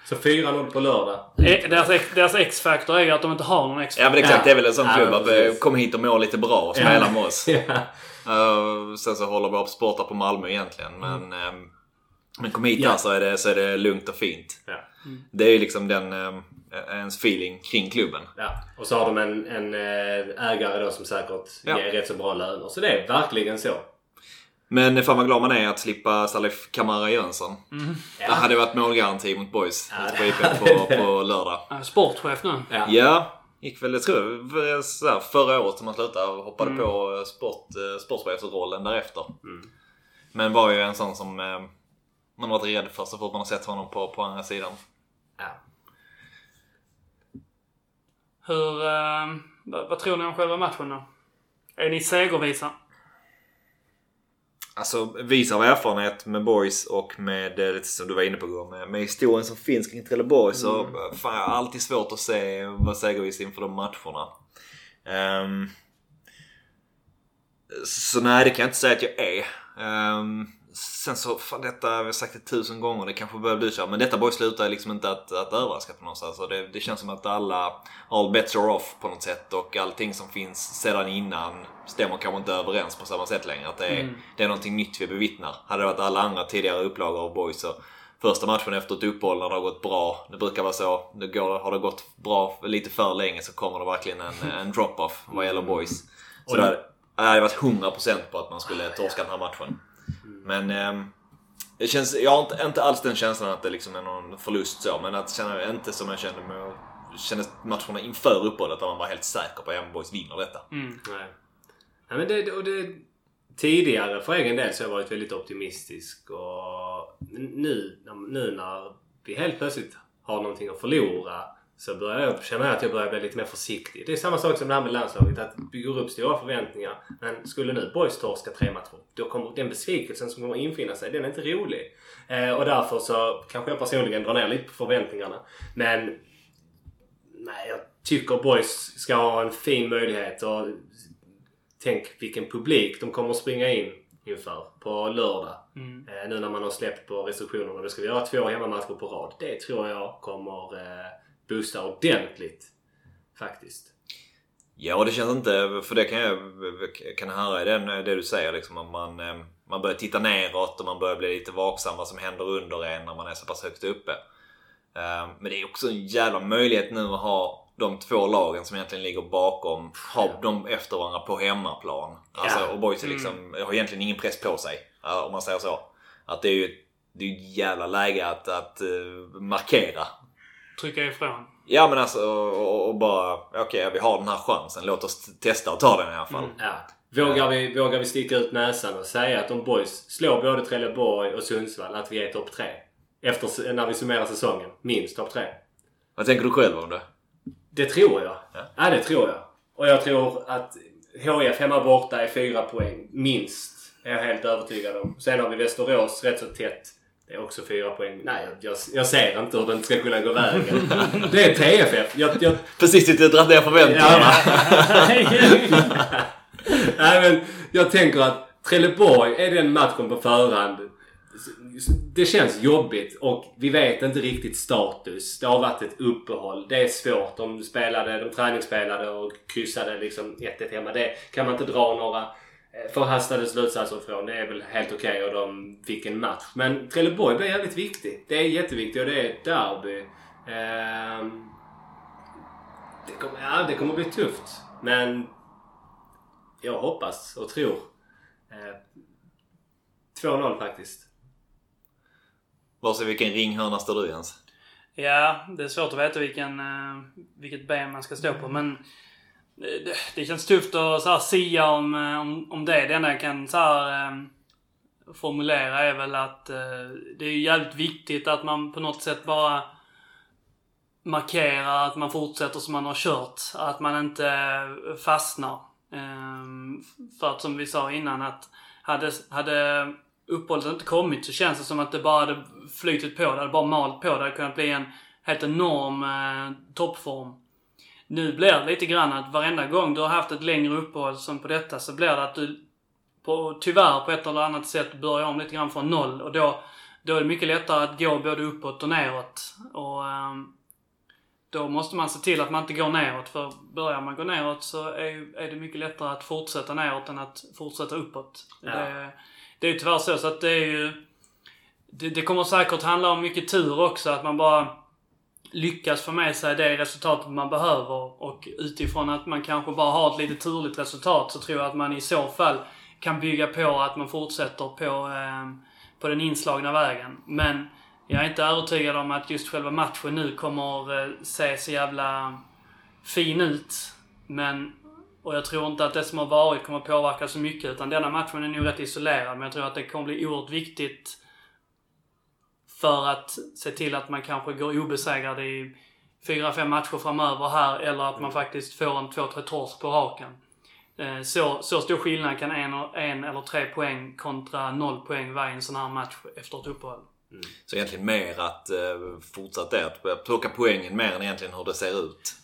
Så 4-0 på lördag. Eh, Deras, X-factor är ju att de inte har någon Ja X-factor. men exakt, Ja. det är väl en sån Ja, klubb att eh, kom hit och må lite bra och spela med oss. Ja. Uh, sen så håller vi upp sporta på Malmö egentligen. Men, ehm, men kom hit Ja. här så är, det, så är det lugnt och fint. Ja. Det är ju liksom den, ehm, ens feeling kring klubben. Ja, och så har de en, en eh, ägare då som säkert Ja. ger rätt så bra löner. Så det är verkligen så. Men fan vad glad man är att slippa Salif Kamara Jönsson. Ja. Det hade varit målgaranti mot boys Ja, det- på på, på lördag. Ja, Sportchef nu. Ja. Ja, gick väl, jag tror det var så här, förra året som man slutade och hoppade på sport, eh, sportchefsrollen därefter. Men var ju en sån som eh, man varit rädd för så fort man har sett honom på, på andra sidan. Ja. Hur, eh, vad, vad tror ni om själva matchen då? Är ni segervisa? Alltså vis av erfarenhet med boys och med, eh, lite som du var inne på med, med historien som finns kring Trelleborg så eh, fan, jag har alltid svårt att se vad segervis inför de matcherna. Ehm, så nej, det kan jag inte säga att jag är. Ehm, sen så, fan detta, jag har sagt det tusen gånger, det kanske börjar bli så. Men detta boy slutar liksom inte att, att överraska på något sätt. Alltså det, det känns som att alla, all bets are off på något sätt. Och allting som finns sedan innan stämmer kanske inte överens på samma sätt längre. Att det är, det är någonting nytt vi bevittnar. Hade det varit alla andra tidigare upplagor av boys så Första matchen efter ett uppehåll när det har gått bra, det brukar vara så. Det går, har det gått bra lite för länge så kommer det verkligen en, en drop-off vad gäller boys. Så där, jag hade varit 100% på att man skulle torska den här matchen. Mm. Men eh, det känns, jag har inte, inte alls den känslan att det liksom är någon förlust så. Men att känna, inte som jag kände med kändes matcherna inför uppehållet där man var helt säker på att Boys vinner detta. Mm. Nej. Nej men det, och det, tidigare för egen del så har jag varit väldigt optimistisk och nu, nu när vi helt plötsligt har någonting att förlora så börjar jag känna att jag börjar bli lite mer försiktig. Det är samma sak som det här med landslaget. Att bygger upp stora förväntningar. Men skulle nu Boys torska tre matcher. Då kommer den besvikelsen som kommer infinna sig. Den är inte rolig. Eh, och därför så kanske jag personligen drar ner lite på förväntningarna. Men Nej, jag tycker Boys ska ha en fin möjlighet och tänk vilken publik de kommer att springa in inför på lördag. Mm. Eh, nu när man har släppt på restriktionerna. Då ska vi göra två hemmamatcher på rad. Det tror jag kommer eh, boosta ordentligt. Faktiskt. Ja, det känns inte, för det kan jag kan höra i den, det du säger liksom. Att man, eh, man börjar titta neråt och man börjar bli lite vaksam vad som händer under en när man är så pass högt uppe. Eh, Men det är också en jävla möjlighet nu att ha de två lagen som egentligen ligger bakom, ha dem efter varandra på hemmaplan. Alltså, Ja. och boys är liksom, har egentligen ingen press på sig. eh, Om man säger så. Att det är ju det är ett jävla läge att, att eh, markera. Trycka ifrån. Ja men alltså och, och bara, okej vi har den här chansen. Låt oss testa och ta den i alla fall. Ja. Vågar vi, vågar vi sticka ut näsan och säga att om boys slår både Trelleborg och Sundsvall att vi är topp tre? Efter, när vi summerar säsongen. Minst topp tre. Vad tänker du själv om det? Det tror jag. Ja. Ja. det tror jag. Och jag tror att HIF hemma borta är fyra poäng. Minst. Är jag helt övertygad om. Sen har vi Västerås rätt så tätt. Det är också fyra poäng. Nej, jag, jag ser inte hur den ska kunna gå vägen. det är TFF. Jag, jag, Precis inte dragit ner förväntningarna. Nej men jag tänker att Trelleborg är den matchen på förhand. Det känns jobbigt och vi vet inte riktigt status. Det har varit ett uppehåll. Det är svårt. De spelade, de träningsspelade och kryssade liksom 1-1 hemma. Det kan man inte dra några förhastade slutsatser från. Det är väl helt okej och de fick en match. Men Trelleborg blir jävligt viktigt. Det är jätteviktigt och det är ett derby. Ehm, det, kommer, ja, det kommer bli tufft. Men jag hoppas och tror. Eh, 2-0 faktiskt. Var sig vilken ringhörna står du Jens? Ja, det är svårt att veta vilken, eh, vilket ben man ska stå på men det, det känns tufft att så här, sia om, eh, om, om det. Det enda jag kan så här, eh, formulera är väl att eh, det är jävligt viktigt att man på något sätt bara markerar att man fortsätter som man har kört. Att man inte eh, fastnar. Eh, för att som vi sa innan att hade, hade uppehållet inte kommit så känns det som att det bara hade flytit på. Det hade bara malt på. Det hade kunnat bli en helt enorm eh, toppform. Nu blir det lite grann att varenda gång du har haft ett längre uppehåll som på detta så blir det att du på, tyvärr på ett eller annat sätt börjar om lite grann från noll. Och då, då är det mycket lättare att gå både uppåt och neråt. Och ehm, då måste man se till att man inte går neråt. För börjar man gå neråt så är, är det mycket lättare att fortsätta neråt än att fortsätta uppåt. Ja. Det, det är ju tyvärr så. Så att det är ju... Det, det kommer säkert handla om mycket tur också. Att man bara lyckas få med sig det resultatet man behöver. Och utifrån att man kanske bara har ett lite turligt resultat så tror jag att man i så fall kan bygga på att man fortsätter på, eh, på den inslagna vägen. Men jag är inte övertygad om att just själva matchen nu kommer eh, se så jävla fin ut. Men, och jag tror inte att det som har varit kommer påverka så mycket. Utan denna matchen är nog rätt isolerad. Men jag tror att det kommer bli oerhört viktigt för att se till att man kanske går obesegrad i fyra, fem matcher framöver här. Eller att man faktiskt får en två, tre torsk på raken. Eh, Så, så stor skillnad kan en, en eller tre poäng kontra noll poäng vara i en sån här match efter ett uppehåll. Så egentligen mer att eh, fortsatt det. Att plocka poängen mer än egentligen hur det ser ut.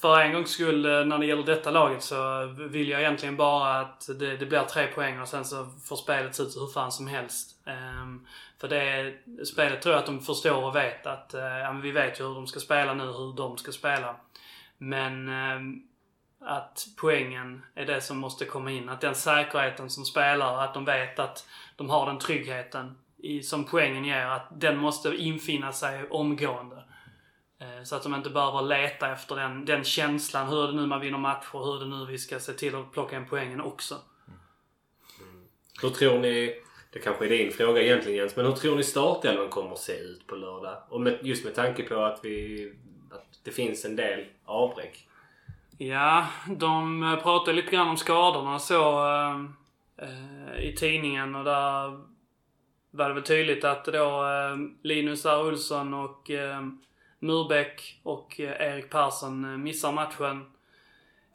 För en gångs skull eh, när det gäller detta laget så vill jag egentligen bara att det, det blir tre poäng och sen så får spelet se ut hur fan som helst. Ehm, för det spelet tror jag att de förstår och vet att eh, ja, men vi vet ju hur de ska spela nu, hur de ska spela. Men eh, att poängen är det som måste komma in. Att den säkerheten som spelare, att de vet att de har den tryggheten i, som poängen ger, att den måste infinna sig omgående. Eh, så att de inte behöver leta efter den, den känslan, hur är det nu man vinner matcher, hur är det nu vi ska se till att plocka in poängen också. Hur tror ni, det kanske är din fråga egentligen Jens, men hur tror ni startelvan kommer att se ut på lördag? Och med, just med tanke på att, vi, att det finns en del avbräck. Ja, de eh, pratar pratade lite grann om skadorna så eh, eh, i tidningen och där var det väl tydligt att då eh, Linus R. Olsson och eh, Murbeck och eh, Erik Persson eh, missar matchen.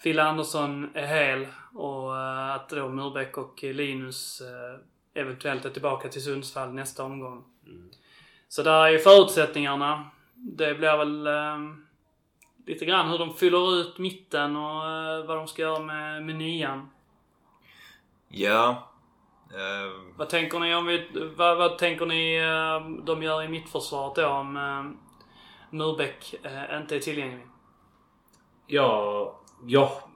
Fille Andersson är hel och eh, att då Murbeck och Linus eh, eventuellt är tillbaka till Sundsvall nästa omgång. Så där är ju förutsättningarna. Det blir väl eh, lite grann hur de fyller ut mitten och eh, vad de ska göra med, med nian. Ja. Eh, Vad tänker ni om vi, vad, vad tänker ni eh, de gör i mittförsvaret då om eh, Murbeck eh, inte är tillgänglig? Ja, ja,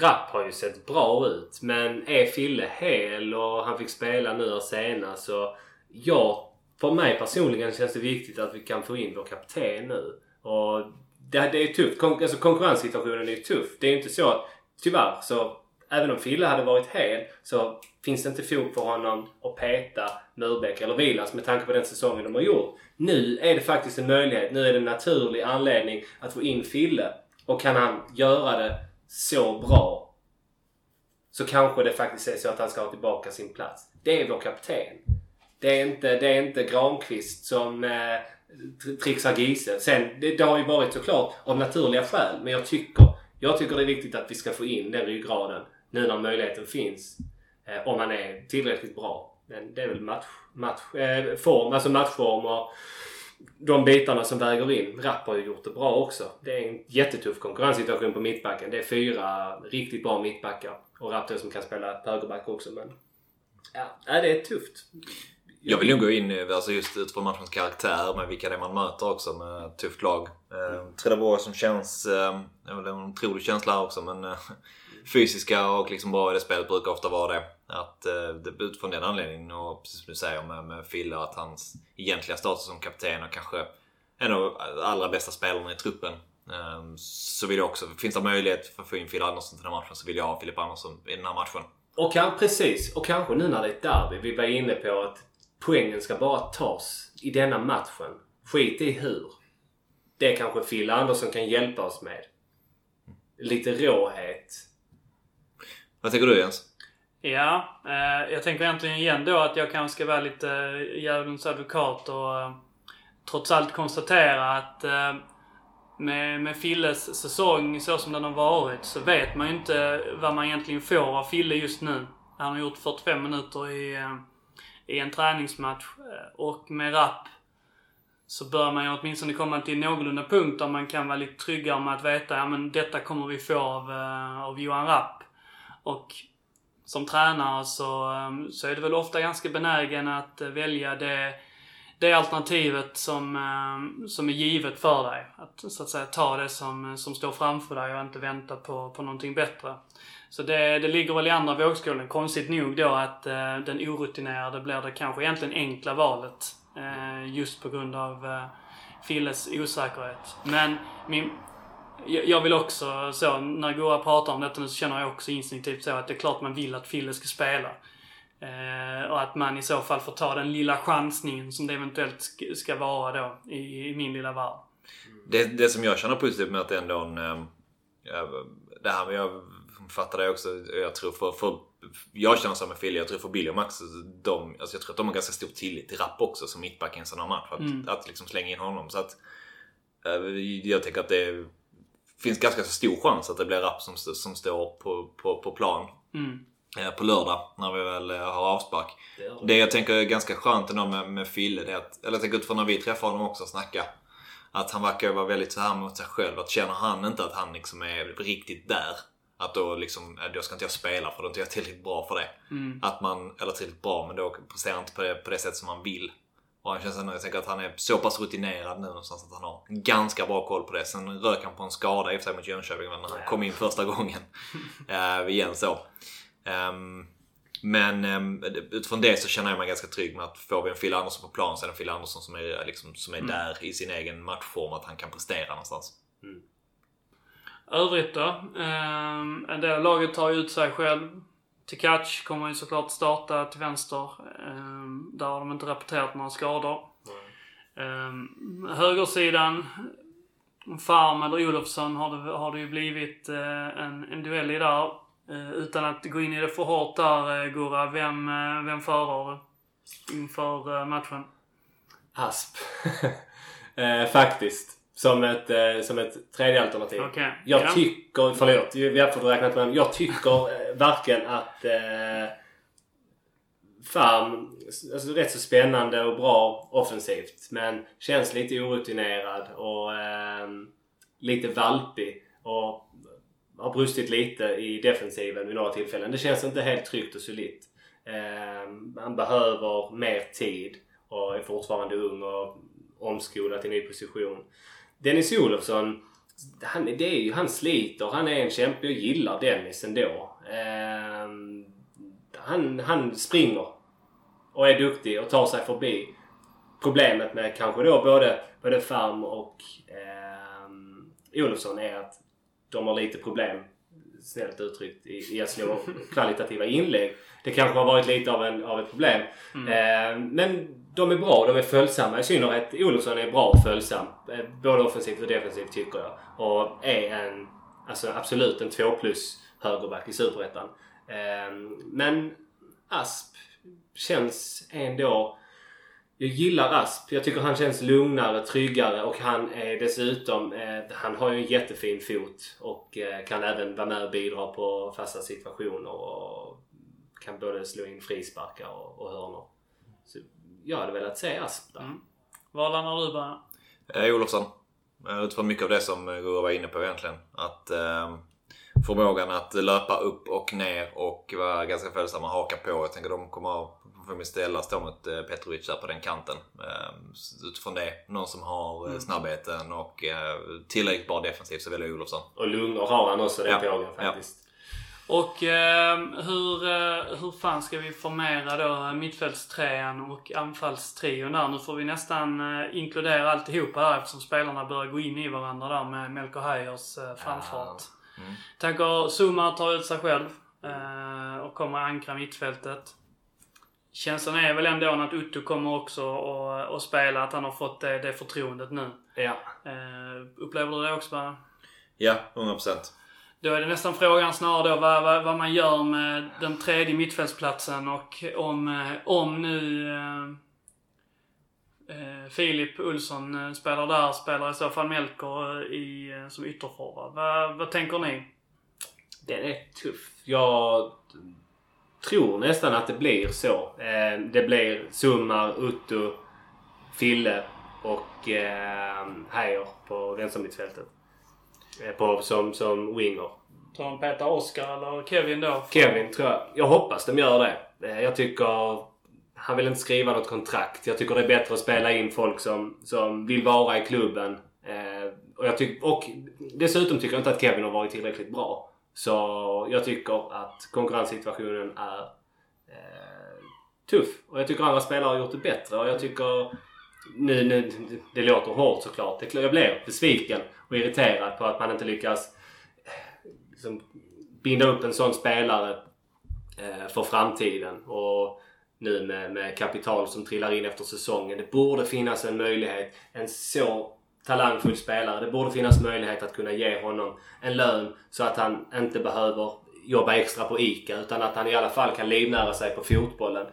Rapp har ju sett bra ut. Men är Fille hel och han fick spela nu och senast så... Ja, för mig personligen känns det viktigt att vi kan få in vår kapten nu. Och det, det är tufft. Kon, alltså konkurrenssituationen är ju tuff. Det är ju inte så att... Tyvärr så... Även om Fille hade varit hel så finns det inte fog för honom att peta Murbeck eller Vilas med tanke på den säsongen de har gjort. Nu är det faktiskt en möjlighet. Nu är det en naturlig anledning att få in Fille. Och kan han göra det så bra så kanske det faktiskt är så att han ska ha tillbaka sin plats. Det är vår kapten. Det är inte, det är inte Granqvist som eh, trixar Giese. Sen, det, det har ju varit såklart av naturliga skäl. Men jag tycker, jag tycker det är viktigt att vi ska få in den ryggraden nu när möjligheten finns. Eh, om han är tillräckligt bra. Men det är väl match, match, eh, form, alltså matchform och de bitarna som väger in. Rapp har ju gjort det bra också. Det är en jättetuff konkurrenssituation på mittbacken. Det är fyra riktigt bra mittbackar. Och Rapp då som kan spela på högerback också. Men ja, äh, det är tufft. Jag vill nog gå in i- alltså just utifrån matchens karaktär med vilka det är man möter också med ett tufft lag. Mm. Trelleborg som känns, eh, det är väl en otrolig känsla här också men fysiska och liksom bra i det spelet brukar ofta vara det. Att eh, det utifrån den anledningen och precis som du säger med, med Fille att hans egentliga status som kapten och kanske en av de allra bästa spelarna i truppen. Eh, så vill jag också, finns det möjlighet för att få in Fille Andersson till den här matchen så vill jag ha Filip Andersson i den här matchen. Och kan, precis. Och kanske nu när det är ett derby. Vi var inne på att poängen ska bara tas i denna matchen. Skit i hur. Det kanske Phil Andersson kan hjälpa oss med. Lite råhet. Vad tänker du Jens? Ja, eh, jag tänker egentligen igen då att jag kanske ska vara lite eh, djävulens advokat och eh, trots allt konstatera att eh, med, med Filles säsong så som den har varit så vet man ju inte eh, vad man egentligen får av Fille just nu. Han har gjort 45 minuter i, eh, i en träningsmatch och med Rapp så bör man ju åtminstone komma till någorlunda punkt där man kan vara lite tryggare med att veta ja men detta kommer vi få av, av Johan Rapp. Och som tränare så, ehm, så är du väl ofta ganska benägen att eh, välja det, det alternativet som, ehm, som är givet för dig. Att så att säga ta det som, eh, som står framför dig och inte vänta på, på någonting bättre. Så det, det ligger väl i andra vågskålen. Konstigt nog då att eh, den orutinerade blir det kanske egentligen enkla valet. Eh, just på grund av eh, Filles osäkerhet. Men min, jag vill också så, när Goa pratar om detta nu så känner jag också instinktivt så att det är klart man vill att Fille ska spela. Eh, och att man i så fall får ta den lilla chansningen som det eventuellt sk- ska vara då i, i min lilla värld. Det, det som jag känner positivt med att det ändå en... eh, ja, Det här med jag fattar det också. Jag tror för, för jag känner så med Fille, jag tror för Billy och Max, de, alltså jag tror att de har ganska stor tillit till Rapp också som mittback i en sån här match. Att, Mm. att liksom slänga in honom. Så att eh, jag tänker att det finns ganska så stor chans att det blir Rapp som, som står på, på, på plan Mm. eh, på lördag när vi väl eh, har avspark. Det Det jag tänker är ganska skönt ändå med, med Fille, det är att, eller jag tänker utifrån när vi träffar honom också och snackar. Att han verkar vara väldigt så här mot sig själv. Att känner han inte att han liksom är riktigt där. Att då liksom, äh, då ska inte jag spela för då är inte jag tillräckligt bra för det. Mm. Att man, eller tillräckligt bra, men då presterar inte på det, på det sätt som man vill. Och han känns ändå, jag tänker att han är så pass rutinerad nu någonstans att han har ganska bra koll på det. Sen rök han på en skada i och för sig mot Jönköping när han kom in första gången. uh, igen så. Ehm, men um, utifrån det så känner jag mig ganska trygg med att får vi en Phil Andersson på plan så är det en Phil Andersson som är, liksom, som är där i sin egen matchform. Att han kan prestera någonstans. Övrigt då? Um, del av laget tar ju ut sig själv. Tikac kommer ju såklart starta till vänster. Um, där har de inte rapporterat några skador. Um, högersidan, Farm eller Olofsson har det, har det ju blivit eh, en, en duell i där. Eh, utan att gå in i det för hårt där, uh, Gurra. Vem, vem föredrar du inför eh, matchen? Asp. eh, faktiskt. Som ett, eh, som ett tredje alternativ. Okej. Jag Ja. tycker, förlåt, vi har fått räknat med Jag tycker eh, verkligen att eh, Farm, alltså rätt så spännande och bra offensivt. Men känns lite orutinerad och eh, lite valpig. Och har brustit lite i defensiven vid några tillfällen. Det känns inte helt tryggt och solitt. Eh, han behöver mer tid och är fortfarande ung och omskolad till ny position. Dennis Olofsson, han, det är ju, han sliter. Han är en kämpe. Jag gillar Dennis ändå. Eh, han, han springer och är duktig och tar sig förbi. Problemet med kanske då både, både Farm och eh, Olofsson är att de har lite problem, snällt uttryckt, i, i att slå kvalitativa inlägg. Det kanske har varit lite av, en, av ett problem. Eh, men de är bra, de är följsamma. I synnerhet Olofsson är bra och följsam. Eh, både offensivt och defensivt tycker jag. Och är en, alltså absolut en 2 plus högerback i Superettan. Ehm, Men Asp känns ändå... Jag gillar Asp. Jag tycker han känns lugnare, tryggare och han är dessutom... Eh, han har ju en jättefin fot och eh, kan även vara med och bidra på fasta situationer och kan både slå in frisparkar och, och hörnor. Så jag hade velat se Asp där. Mm. Var landar du bara? Eh, Olofsson. Eh, Utifrån mycket av det som Gurra var inne på egentligen. Att eh, förmågan att löpa upp och ner och vara ganska följsamma och haka på. Jag tänker de kommer ha förmodligen ställa stå mot eh, Petrovic där på den kanten. Eh, så utifrån det, någon som har Mm. eh, snabbheten och eh, tillräckligt bra defensivt så väljer jag Olofsson. Och lungor har han också den Ja. pågen Ja. faktiskt. Och eh, hur, eh, hur fan ska vi formera då mittfältstrean och anfallstrion där? Nu får vi nästan eh, inkludera alltihopa där eftersom spelarna börjar gå in i varandra där med Melker Heiers eh, framfart. Mm. Tänker Zuma tar ut sig själv eh, och kommer ankra mittfältet. Känslan är väl ändå att Otto kommer också att att spela, att han har fått det, det förtroendet nu. Ja. Eh, upplever du det också bara? Ja, 100%. Då är det nästan frågan snarare då vad, vad, vad man gör med den tredje mittfältsplatsen och om, eh, om nu eh, eh, Filip Olsson spelar där, spelar i så fall Melker i, som ytterforward. Vad, vad tänker ni? Den är tuff. Jag tror nästan att det blir så. Eh, det blir Summar, Utto, Fille och eh, Heijer på vänstermittfältet. Eh, på, som, som winger. Tar de Peter Oskar eller Kevin då? Kevin tror jag. Jag hoppas de gör det. Eh, Jag tycker... Han vill inte skriva något kontrakt. Jag tycker det är bättre att spela in folk som, som vill vara i klubben. Och, jag tyck, och dessutom tycker jag inte att Kevin har varit tillräckligt bra. Så jag tycker att konkurrenssituationen är eh, tuff. Och jag tycker andra spelare har gjort det bättre. Och jag tycker... Nu, nu, det låter hårt såklart. Det- Jag blir besviken och irriterad på att man inte lyckas eh, liksom, binda upp en sån spelare eh, för framtiden. Och nu med, med kapital som trillar in efter säsongen. Det borde finnas en möjlighet. En så talangfull spelare. Det borde finnas möjlighet att kunna ge honom en lön så att han inte behöver jobba extra på ICA utan att han i alla fall kan livnära sig på fotbollen.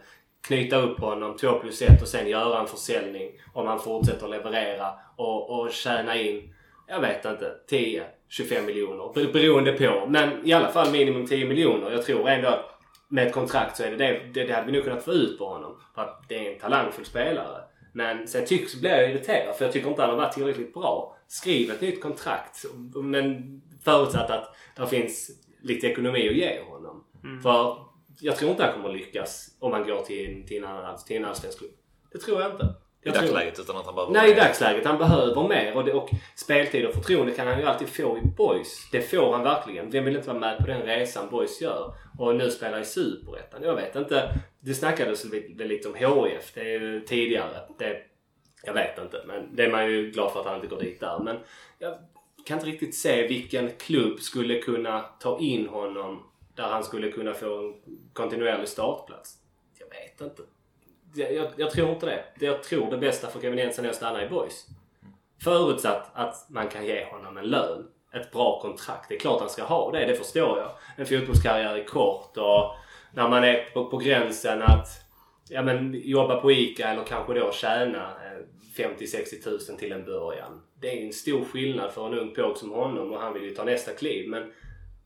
Knyta upp honom 2 plus 1 och sen göra en försäljning om han fortsätter leverera och, och tjäna in, jag vet inte, 10, 25 miljoner. Beroende på. Men i alla fall minimum 10 miljoner. Jag tror ändå att med ett kontrakt så är det det, det, det hade vi nog kunnat få ut på honom. För att det är en talangfull spelare. Men sen tycker, så blir jag irriterad för jag tycker inte han har varit tillräckligt bra. Skriv ett nytt kontrakt. Men förutsatt att det finns lite ekonomi att ge honom. För jag tror inte han kommer lyckas om han går till en, till en, annan, till en allsvensk klubb. Det tror jag inte. I Jag tror- dagsläget utan att han behöver... Nej, i dagsläget. Han behöver mer. Och, det, och speltid och förtroende kan han ju alltid få i Boys. Det får han verkligen. Vem vill inte vara med på den resan Boys gör? Och nu spelar i Superettan. Jag vet inte. Det snackades väl lite om HIF. Det är ju tidigare. Det, jag vet inte. Men det är man ju glad för att han inte går dit där. Men jag kan inte riktigt se vilken klubb skulle kunna ta in honom där han skulle kunna få en kontinuerlig startplats. Jag vet inte. Jag, jag, jag tror inte det. Jag tror det bästa för Kevin Jensen är att stanna i Boys. Förutsatt att man kan ge honom en lön. Ett bra kontrakt. Det är klart han ska ha det, det förstår jag. En fotbollskarriär är kort och när man är på, på gränsen att ja, men, jobba på ICA eller kanske då tjäna eh, 50-60 tusen till en början. Det är en stor skillnad för en ung påg som honom och han vill ju ta nästa kliv. Men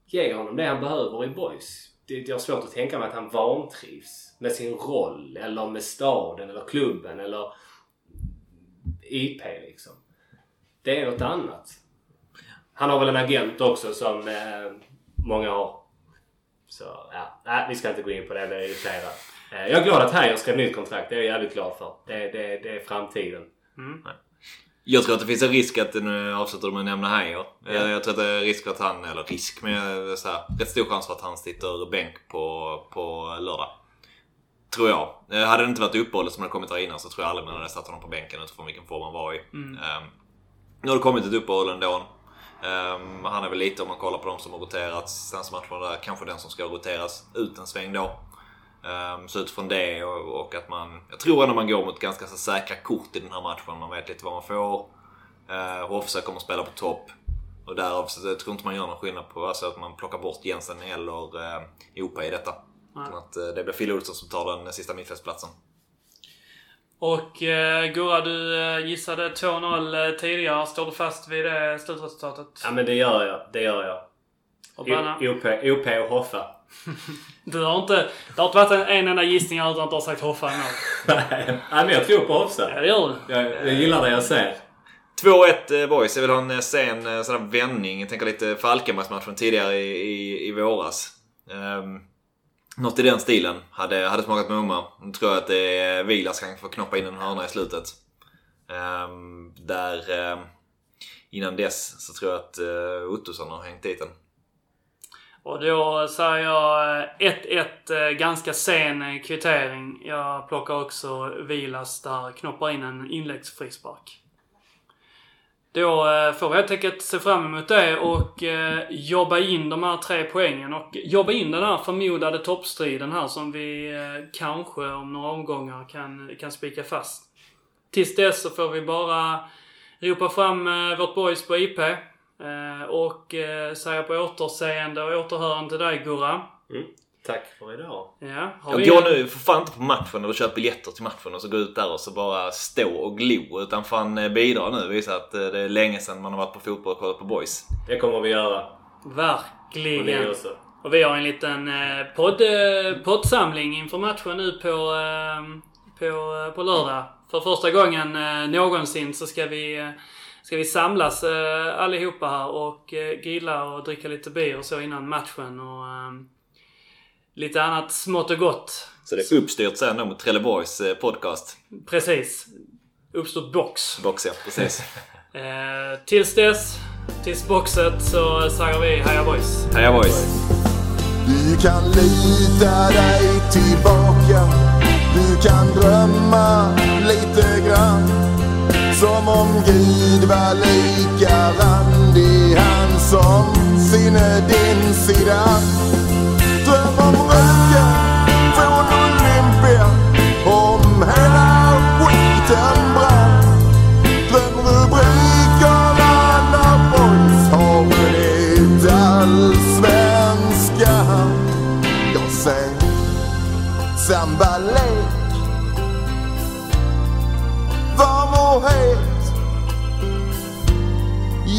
ge honom det han behöver i Boys. Det, jag har svårt att tänka mig att han vantrivs med sin roll eller med staden eller klubben eller IP liksom. Det är något annat. Han har väl en agent också som eh, många har. Så ja, nej, vi ska inte gå in på det. Jag blir irriterad. Eh, jag är glad att Heijer skrev nytt kontrakt. Det är jag jävligt glad för. Det, det, det är framtiden. Jag tror att det finns en risk att, nu avslutar du med att nämna Heijer. Jag, jag tror att det är risk att han, eller risk, men det är så här, rätt stor chans för att han sitter bänk på, på lördag. Tror jag. Eh, Hade det inte varit uppehållet som hade kommit där innan så tror jag aldrig man hade satt honom på bänken utifrån vilken form han var i. Ehm, nu har det kommit ett uppehåll ändå. Ehm, han är väl lite, om man kollar på de som har roterats senaste matcherna där, kanske den som ska roteras ut en sväng då. Ehm, så utifrån det och, och att man... Jag tror ändå man går mot ganska så säkra kort i den här matchen. Man vet lite vad man får. Uh, Hoffsö kommer att spela på topp. Och därav så jag tror inte man gör någon skillnad på alltså att man plockar bort Jensen eller eh, Opa i detta. Utan att eh, det blir Fille Olsson som tar den sista mittfältsplatsen. Och eh, Gurra, du eh, gissade 2-0 eh, tidigare. Står du fast vid det slutresultatet? Ja men det gör jag. Det gör jag. Och OP, OP och Hoffa. Du har inte, det har inte varit en, en enda gissning utan att du har sagt Hoffa ändå. Nej men jag tror på Ja, Hofsa. det gör du. Jag, jag gillar det jag ser. 2-1 eh, boys. Jag vill ha en eh, sen sån här vändning. Jag tänker lite Falkenbergsmatchen tidigare i, i, i våras. Um, något i den stilen hade, hade smakat mumma. Nu tror jag att det är Vilas kan få knoppa in en hörna i slutet. Um, där um, innan dess så tror jag att uh, Ottosson har hängt dit den. Och då säger jag eh, 1-1, eh, ganska sen kvittering. Jag plockar också Vilas där, knoppar in en inläggsfrispark. Då eh, får vi helt enkelt se fram emot det och eh, jobba in de här tre poängen och jobba in den här förmodade toppstriden här som vi eh, kanske om några omgångar kan, kan spika fast. Tills dess så får vi bara ropa fram vårt boys på IP och säga på återseende och återhörande till dig Gurra. Mm. Tack för idag. Ja, har Jag vi... går nu för fan inte på matchen eller köper biljetter till matchen och så går ut där och så bara stå och glo. Utan fan eh, bidra nu. Visa att eh, det är länge sedan man har varit på fotboll och kollat på boys. Det kommer vi göra. Och ni Verkligen. också. Och vi har en liten eh, podd, poddsamling inför matchen nu på, eh, på, på lördag. För första gången någonsin så ska vi, ska vi samlas eh, allihopa här och eh, grilla och dricka lite bier och så innan matchen. Och eh, lite annat smått och gott. Så det är uppstyrt sen då mot Trelleborgs eh, podcast. Precis. Uppstått box. Box ja, precis. Eh, tills dess, tills boxet, så säger vi heja boys. Heja boys! Du kan lita dig tillbaka Du kan drömma lite grann Som om Gud var lika randig Han som sinne din sida